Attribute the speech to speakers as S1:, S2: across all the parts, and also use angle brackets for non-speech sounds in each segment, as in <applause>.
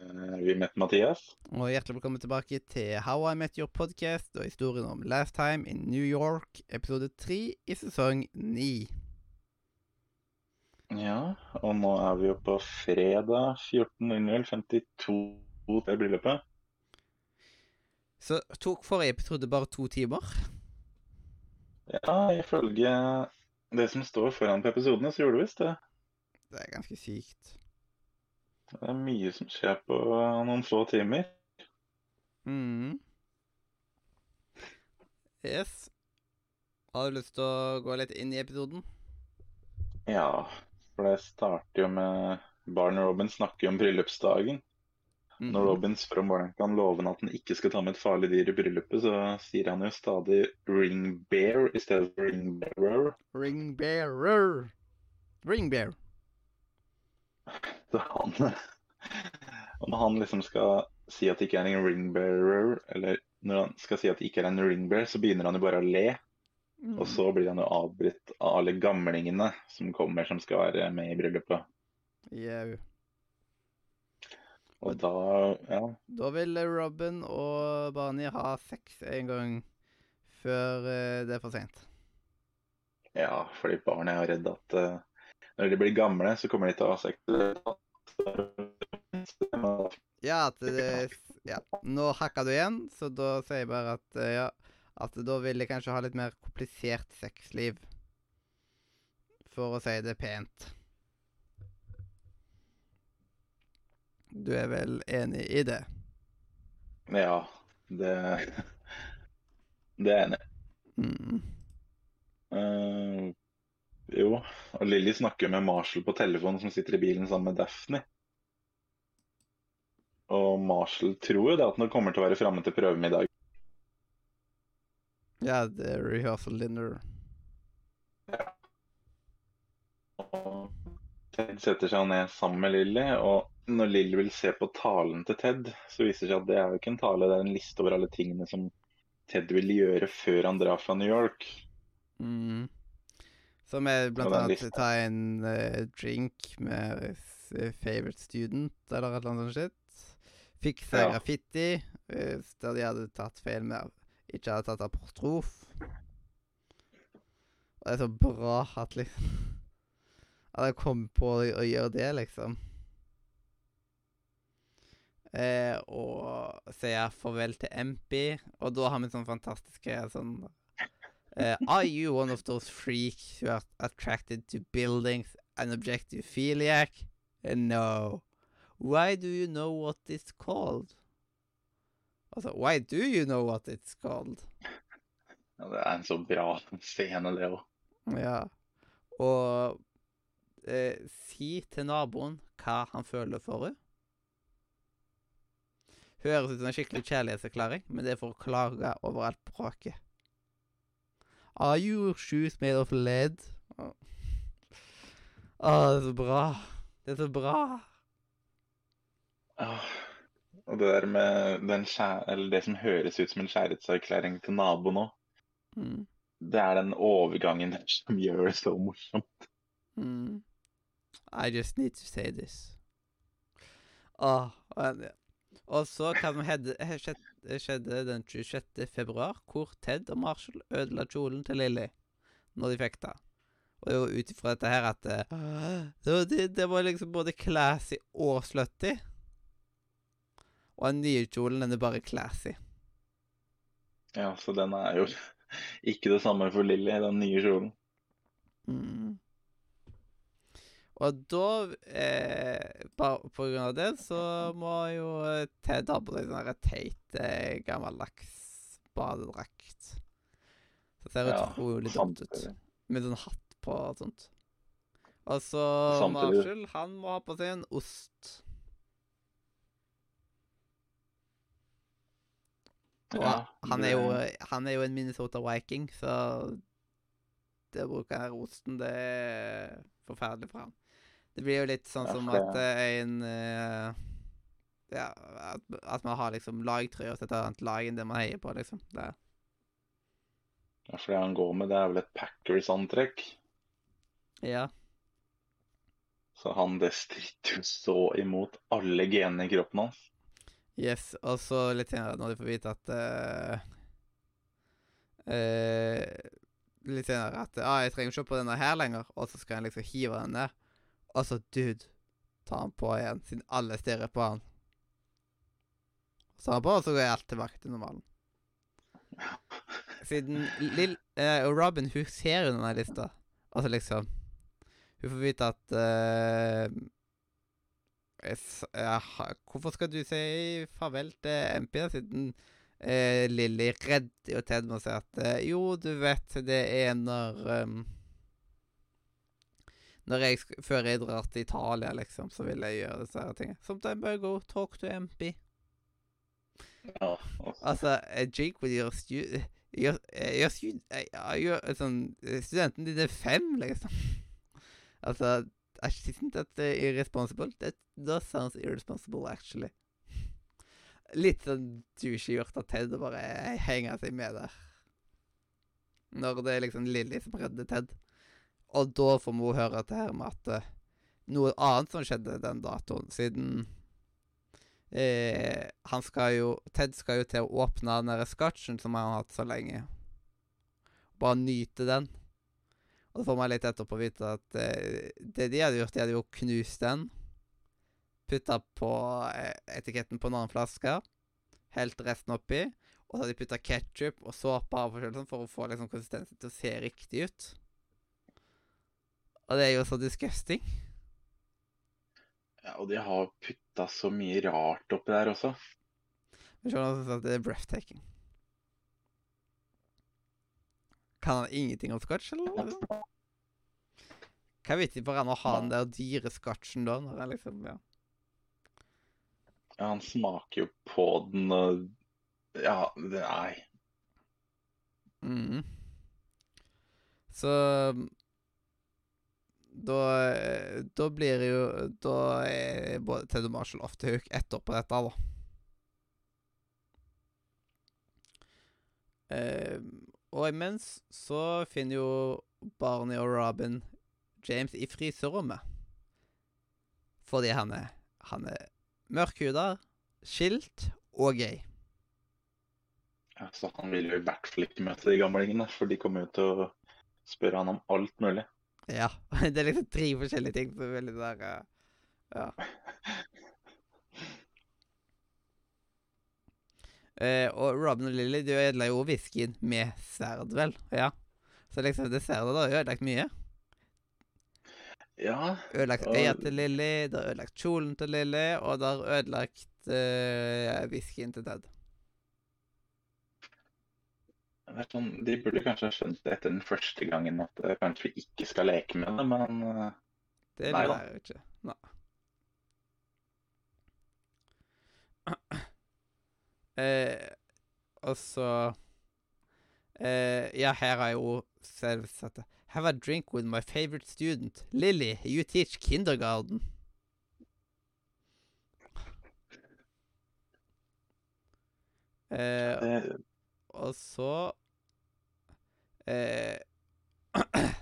S1: Eh, Vi møtte Mathias.
S2: Og hjertelig velkommen tilbake til How I Met Your Podcast og historien om Last Time in New York, episode tre i sesong ni.
S1: Ja, og nå er vi jo på fredag 14.00, 52 til bryllupet.
S2: Så tok forrige episode bare to timer?
S1: Ja, ifølge det som står foran på episodene, så gjorde det visst det.
S2: Det er ganske sykt.
S1: Det er mye som skjer på noen få timer.
S2: mm. Yes. Har du lyst til å gå litt inn i episoden?
S1: Ja, for det starter jo med Barney Robin snakker om bryllupsdagen.
S2: Mhm.
S1: Når Robin spør om hvordan kan love han at han ikke skal ta med et farlig dyr i bryllupet, så sier han jo stadig 'ring bear' i stedet for 'ring bearer'.
S2: Ring bearer. Ring bear.
S1: Så han <laughs> når han liksom skal si at det ikke er en ringbearer, eller når han skal si at det ikke er en ringbearer, så begynner han jo bare å le.
S2: Mm.
S1: Og så blir han jo avbrutt av alle gamlingene som kommer som skal være med i bryllupet.
S2: Jau.
S1: Og da, ja.
S2: Da vil Robin og Barney ha sex en gang før eh, det er for seint.
S1: Ja, fordi barnet er jo redd at eh, når de blir gamle, så kommer de til å ha sex.
S2: Ja, at det Ja. Nå hakka du igjen, så da sier jeg bare at eh, ja At da vil jeg kanskje ha litt mer komplisert sexliv. For å si det pent. Du er vel enig i det?
S1: Ja, det Det er enig.
S2: Mm.
S1: Eh, jo, og Lilly snakker med Marshall på telefonen som sitter i bilen sammen med Daphne. Og Marshall tror jo det at han kommer til å være framme til prøvemiddag.
S2: Ja, det er rehearsal dinner.
S1: Og Ted setter seg ned sammen med Lilly, og når Lilly vil se på talen til Ted, så viser det seg at det er jo ikke en tale, det er en liste over alle tingene som Ted vil gjøre før han drar fra New York.
S2: Mm. Som er blant annet ta en uh, drink med favorite student, eller et eller annet sånt shit. Fikse
S1: Ja.
S2: graffiti, uh, der de hadde tatt feil med Ikke hadde tatt apostrof. Og det er så bra at liksom <laughs> At jeg kom på å gjøre det, liksom. Eh, og sier farvel til MP, og da har vi sånn fantastiske sånn Uh, are you one of those freaks who are attracted to buildings and objectophiliac? Uh, no. Why do you know what it's called? Altså, why do you know what it's called?
S1: Ja, det er en så bra scene, det òg.
S2: Ja. Og eh, si til naboen hva han føler for henne. Høres ut som en skikkelig kjærlighetserklæring, men det er for å klage over alt bråket. Are your shoes made of lead? Å, det er så bra. Det er så bra.
S1: Ja. Og det der med den skjæ... Eller det som høres ut som en kjærlighetserklæring til naboen òg,
S2: Mm.
S1: det er den overgangen der som gjør det så morsomt.
S2: Mm. I just need to say this. Åh, og, og så kan vi hedde- skjedde, skjedde den 26. februar, hvor Ted og Marshall ødela kjolen til Lilly når de fikk det. Og det var ut ifra dette her at eh, det, var, det, det var liksom både classy og slutty. Og den nye kjolen, den er bare classy.
S1: Ja, så den er jo <laughs> ikke det samme for Lilly, den nye kjolen.
S2: Mm. Og da, eh, bare på grunn av det, så må jo Ted ha på seg sånn teit, eh, gammeldags badedrakt. Så det ser
S1: Ja,
S2: utrolig dumt ut. Med sånn hatt på og sånt. Og så Marshall, han må ha på seg en ost. Og
S1: Ja,
S2: han, er jo, han er jo en Minnesota Viking, så det å bruke den osten. Det er forferdelig for han. Det blir jo litt sånn som at eh, en eh, Ja, at, at man har liksom lagtrøya så et annet lag enn det man heier på, liksom. Det,
S1: Ja, for det han går med, det er vel et Packers-antrekk.
S2: ja.
S1: Så han, det stritter så imot alle genene i kroppen hans.
S2: Yes. Og så litt senere, når du får vite at uh, uh, Litt senere at ah, 'Jeg trenger ikke på denne her lenger', og så skal han liksom hive den ned. Og så, dude, tar han på igjen, siden alle stirrer på han. Så han på, og så går alt tilbake til normalen. Siden Lill eh, og Robin, hun ser jo denne lista, altså liksom Hun får vite at eh, s- Hvorfor skal du si farvel til MP, siden eh, Lilly redder jo Ted med å si at eh, Jo, du vet, det er når um, jeg Før jeg drar til Italia, liksom, så vil jeg gjøre disse her tingene. Sometimes I go talk to MP.
S1: Ja,
S2: Altså, drink with your stu... Your, eh, your stu... eh, ja, your, sånn eh, Studenten din er fem, liksom. altså Isn't that uh, irresponsible? That that sounds irresponsible, actually. Litt sånn douchey gjort av Ted å bare henge seg med der. Når det er liksom Lilly som redder Ted. Og da får vi høre det her med at eh, noe annet som skjedde den datoen, siden eh, han skal jo Ted skal jo til å åpne den der scotchen som han har hatt så lenge. Bare nyte den. Og så får man litt etterpå vite at eh, det de hadde gjort, de hadde jo knust den. Putta på eh, etiketten på en annen flaske. Helt resten oppi. Og så hadde de putta ketsjup og såpe av sånn for å få liksom konsistensen til å se riktig ut. Og det er jo så disgusting.
S1: Ja, og de har putta så mye rart oppi der også.
S2: Men skjønner at det er breathtaking? Kan han ingenting om scotch, eller? Hva er vitsen for han å ha den der dyre scotchen da, når han liksom Ja.
S1: Ja, han smaker jo på den og Ja, det Nei.
S2: Mm. Så da, da blir jo Da er både Ted og Marshall og hook etter på dette, da. Eh, og imens så finner jo Barney og Robin James i fryserommet. Fordi han er, han er mørkhuda, skilt og gay.
S1: Ja, så han vil jo i hvert fall ikke møte de gamlingene, for de kommer jo til å spørre han om alt mulig.
S2: Ja. <laughs> Det er liksom tre forskjellige ting som er veldig der Ja. Uh, og Robin og Lily de ødela jo whiskyen med sverd, vel? Ja. Så liksom det sverdet har ødelagt mye.
S1: Ja,
S2: Ødelagt
S1: Og-
S2: øya til Lily, det har ødelagt kjolen til Lily, og det har ødelagt uh, whiskyen til Ted.
S1: Sånn, de burde kanskje ha skjønt det etter den første gangen at eh, kanskje vi ikke skal leke med det, men eh,
S2: Det
S1: Nei
S2: jeg jo ikke. Nei. <clears throat> Eh, og så eh, Ja, her er jo selvsagt Have a drink with my favorite student. Lily, you teach kindergarten. Eh,
S1: det,
S2: og så eh, <clears throat>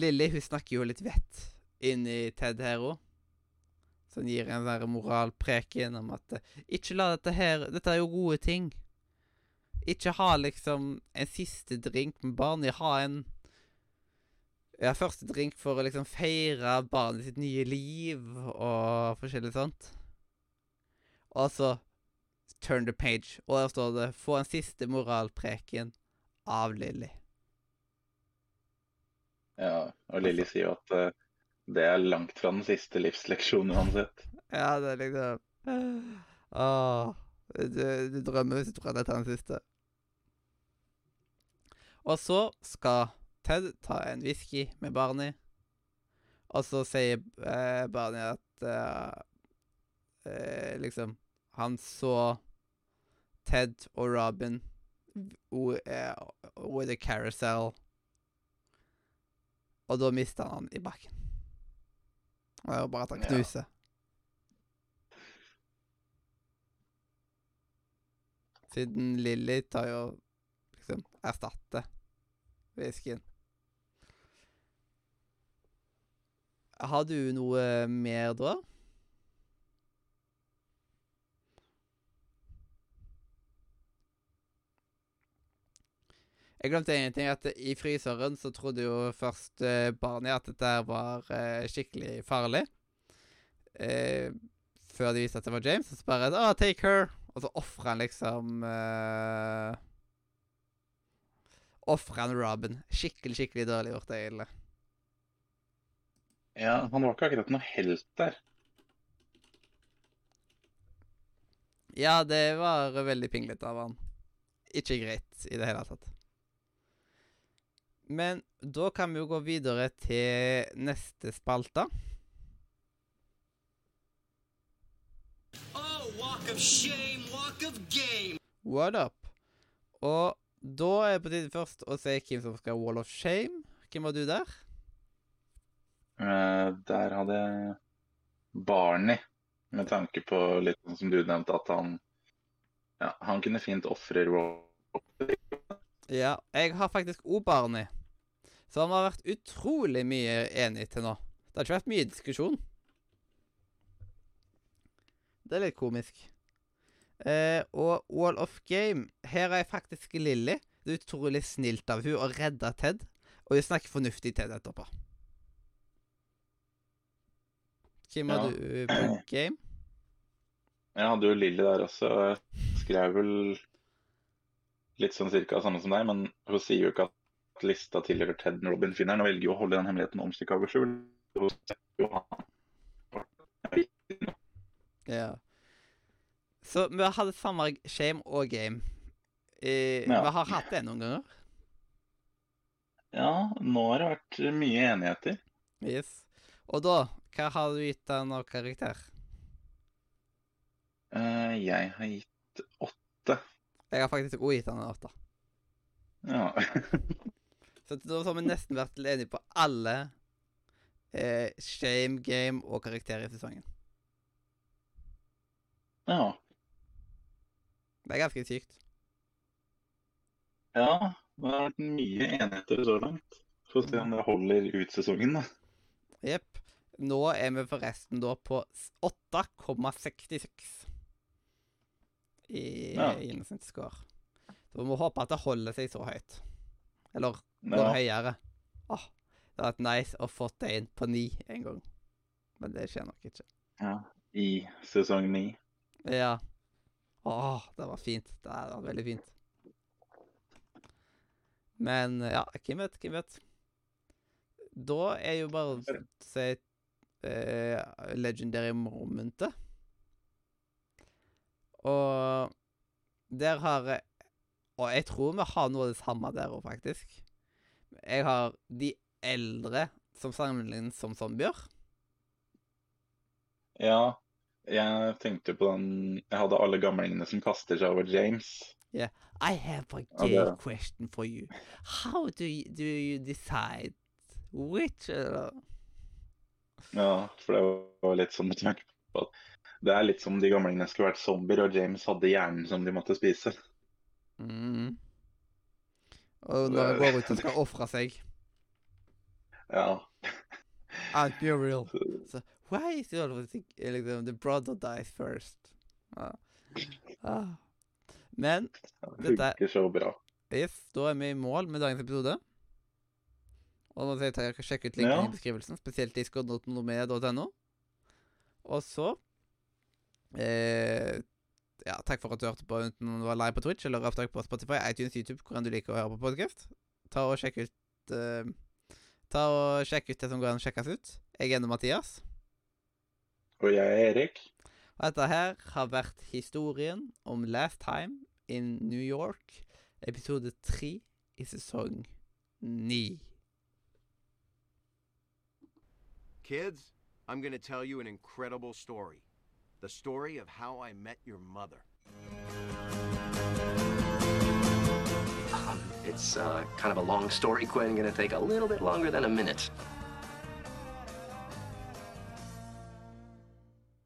S2: Lilly hun snakker jo litt vett inni Ted her òg. han gir en sånn moralpreken om at eh, Ikke la dette her Dette er jo gode ting. Ikke ha liksom en siste drink med barnet. Ha en Ja, første drink for å liksom feire barnet sitt nye liv og forskjellig sånt. Og så turn the page, og der står det 'Få en siste moralpreken av Lilly'.
S1: ja, og Lilly sier jo at uh, det er langt fra den siste livsleksjonen uansett.
S2: Ja, det er liksom Åh, du, du drømmer hvis du tror at dette er den siste. Og så skal Ted ta en whisky med Barney, og så sier eh, Barney at eh, eh, liksom Han så Ted og Robin eh, with a carousel og da mista han han i bakken. Og det er bare at han
S1: Ja.
S2: knuser. Siden Lilly tar jo liksom erstatter whiskyen. Har du noe mer da? Jeg glemte en ting, at i fryseren så trodde jo først eh, barnet at dette var eh, skikkelig farlig. Eh, før de viste at det var James, så bare oh, 'Take her'. Og så ofrer han liksom eh, Ofrer han Robin. Skikkelig, skikkelig dårlig gjort, egentlig.
S1: Ja, han var ikke akkurat noe helt der.
S2: Ja, det var veldig pinglete av han. Ikke greit i det hele tatt. Men da kan vi jo gå videre til neste spalte.
S3: Oh, walk of shame, walk of game.
S2: What up? Og da er det på tide først å se hvem som skal Wall of Shame. Hvem var du der?
S1: Uh, der hadde jeg Barney, med tanke på litt sånn som du nevnte, at han ja, han kunne fint ofre Rob.
S2: Ja, jeg har faktisk òg Barney. Så han har vært utrolig mye enig til nå. Det har ikke vært mye diskusjon. Det er litt komisk. Eh, og Wall of Game Her er faktisk Lilly. Det er utrolig snilt av hun å redde Ted. Og hun snakker fornuftig Ted etterpå. Hvem har
S1: Ja.
S2: du på game?
S1: Jeg hadde jo Lilly der også, og jeg skrev vel litt sånn cirka samme som deg, men hun sier jo ikke at lista tilhører Ted når Robin finner den, og velger jo å holde den hemmeligheten om Chicago skjul.
S2: Ja. Så vi hadde samme shame og game. Eh,
S1: Ja.
S2: Vi har hatt det noen ganger.
S1: Ja, nå har det vært mye enigheter.
S2: Yes. Og da, hva har du gitt den av karakter?
S1: Uh, jeg har gitt åtte.
S2: Jeg har faktisk også gitt den en åtte.
S1: Ja. <laughs>
S2: Så da har vi nesten vært enige på alle eh, shame, game og karakterer i sesongen.
S1: ja.
S2: Det er ganske sykt.
S1: Ja, det har vært mye enigheter så langt. Får se om det holder ut sesongen, da.
S2: Jepp. Nå er vi forresten da på 8,66 i
S1: Ja.
S2: gjennomsnittsscore. Så vi må håpe at det holder seg så høyt. Eller går
S1: Ja.
S2: høyere. Åh, det hadde vært nice å få det inn på ni en gang. Men det skjer nok ikke.
S1: Ja. I sesong ni.
S2: Ja. Åh, det var fint. Det var veldig fint. Men ja, hvem vet, hvem vet. Da er jo bare å si eh, legendary momentet. Og der har Og jeg tror vi har noe av det samme der òg, faktisk. Jeg har de eldre som sammenlignes som zombier.
S1: Ja, jeg tenkte på den Jeg hadde alle gamlingene som kaster seg over James.
S2: I have a
S1: Ja,
S2: gay
S1: det-
S2: question for you. How do you, do you decide which uh,
S1: Ja, for det var litt sånn det er litt som de gamlingene skulle vært zombier, og James hadde hjernen som de måtte spise.
S2: mm. Og når han går ut og skal ofre seg
S1: Ja.
S2: I'll be real. So, why is it always the, liksom, the brother dies first? Ah. Ah. Men
S1: Det
S2: Dette-
S1: funker så bra.
S2: yes, da er vi i mål med dagens episode. Og nå skal jeg sjekke ut linken
S1: Ja.
S2: i beskrivelsen, spesielt i Og så eh, Ja, takk for at du hørte på enten om du var live på Twitch eller opptak på Spotify, iTunes, YouTube, hvordan du liker å høre på podkast. Ta og sjekk ut uh, Ta og sjekk ut det som går an å sjekkes ut. Jeg er Mathias.
S1: Og jeg er Erik.
S2: Og dette her har vært historien om Last Time in New York, episode tre i sesong ni.
S4: Kids, I'm going to tell you an incredible story. The story of how I met your mother.
S5: Um, it's uh, kind of a long story, Quinn. Gonna take a little bit longer than a minute.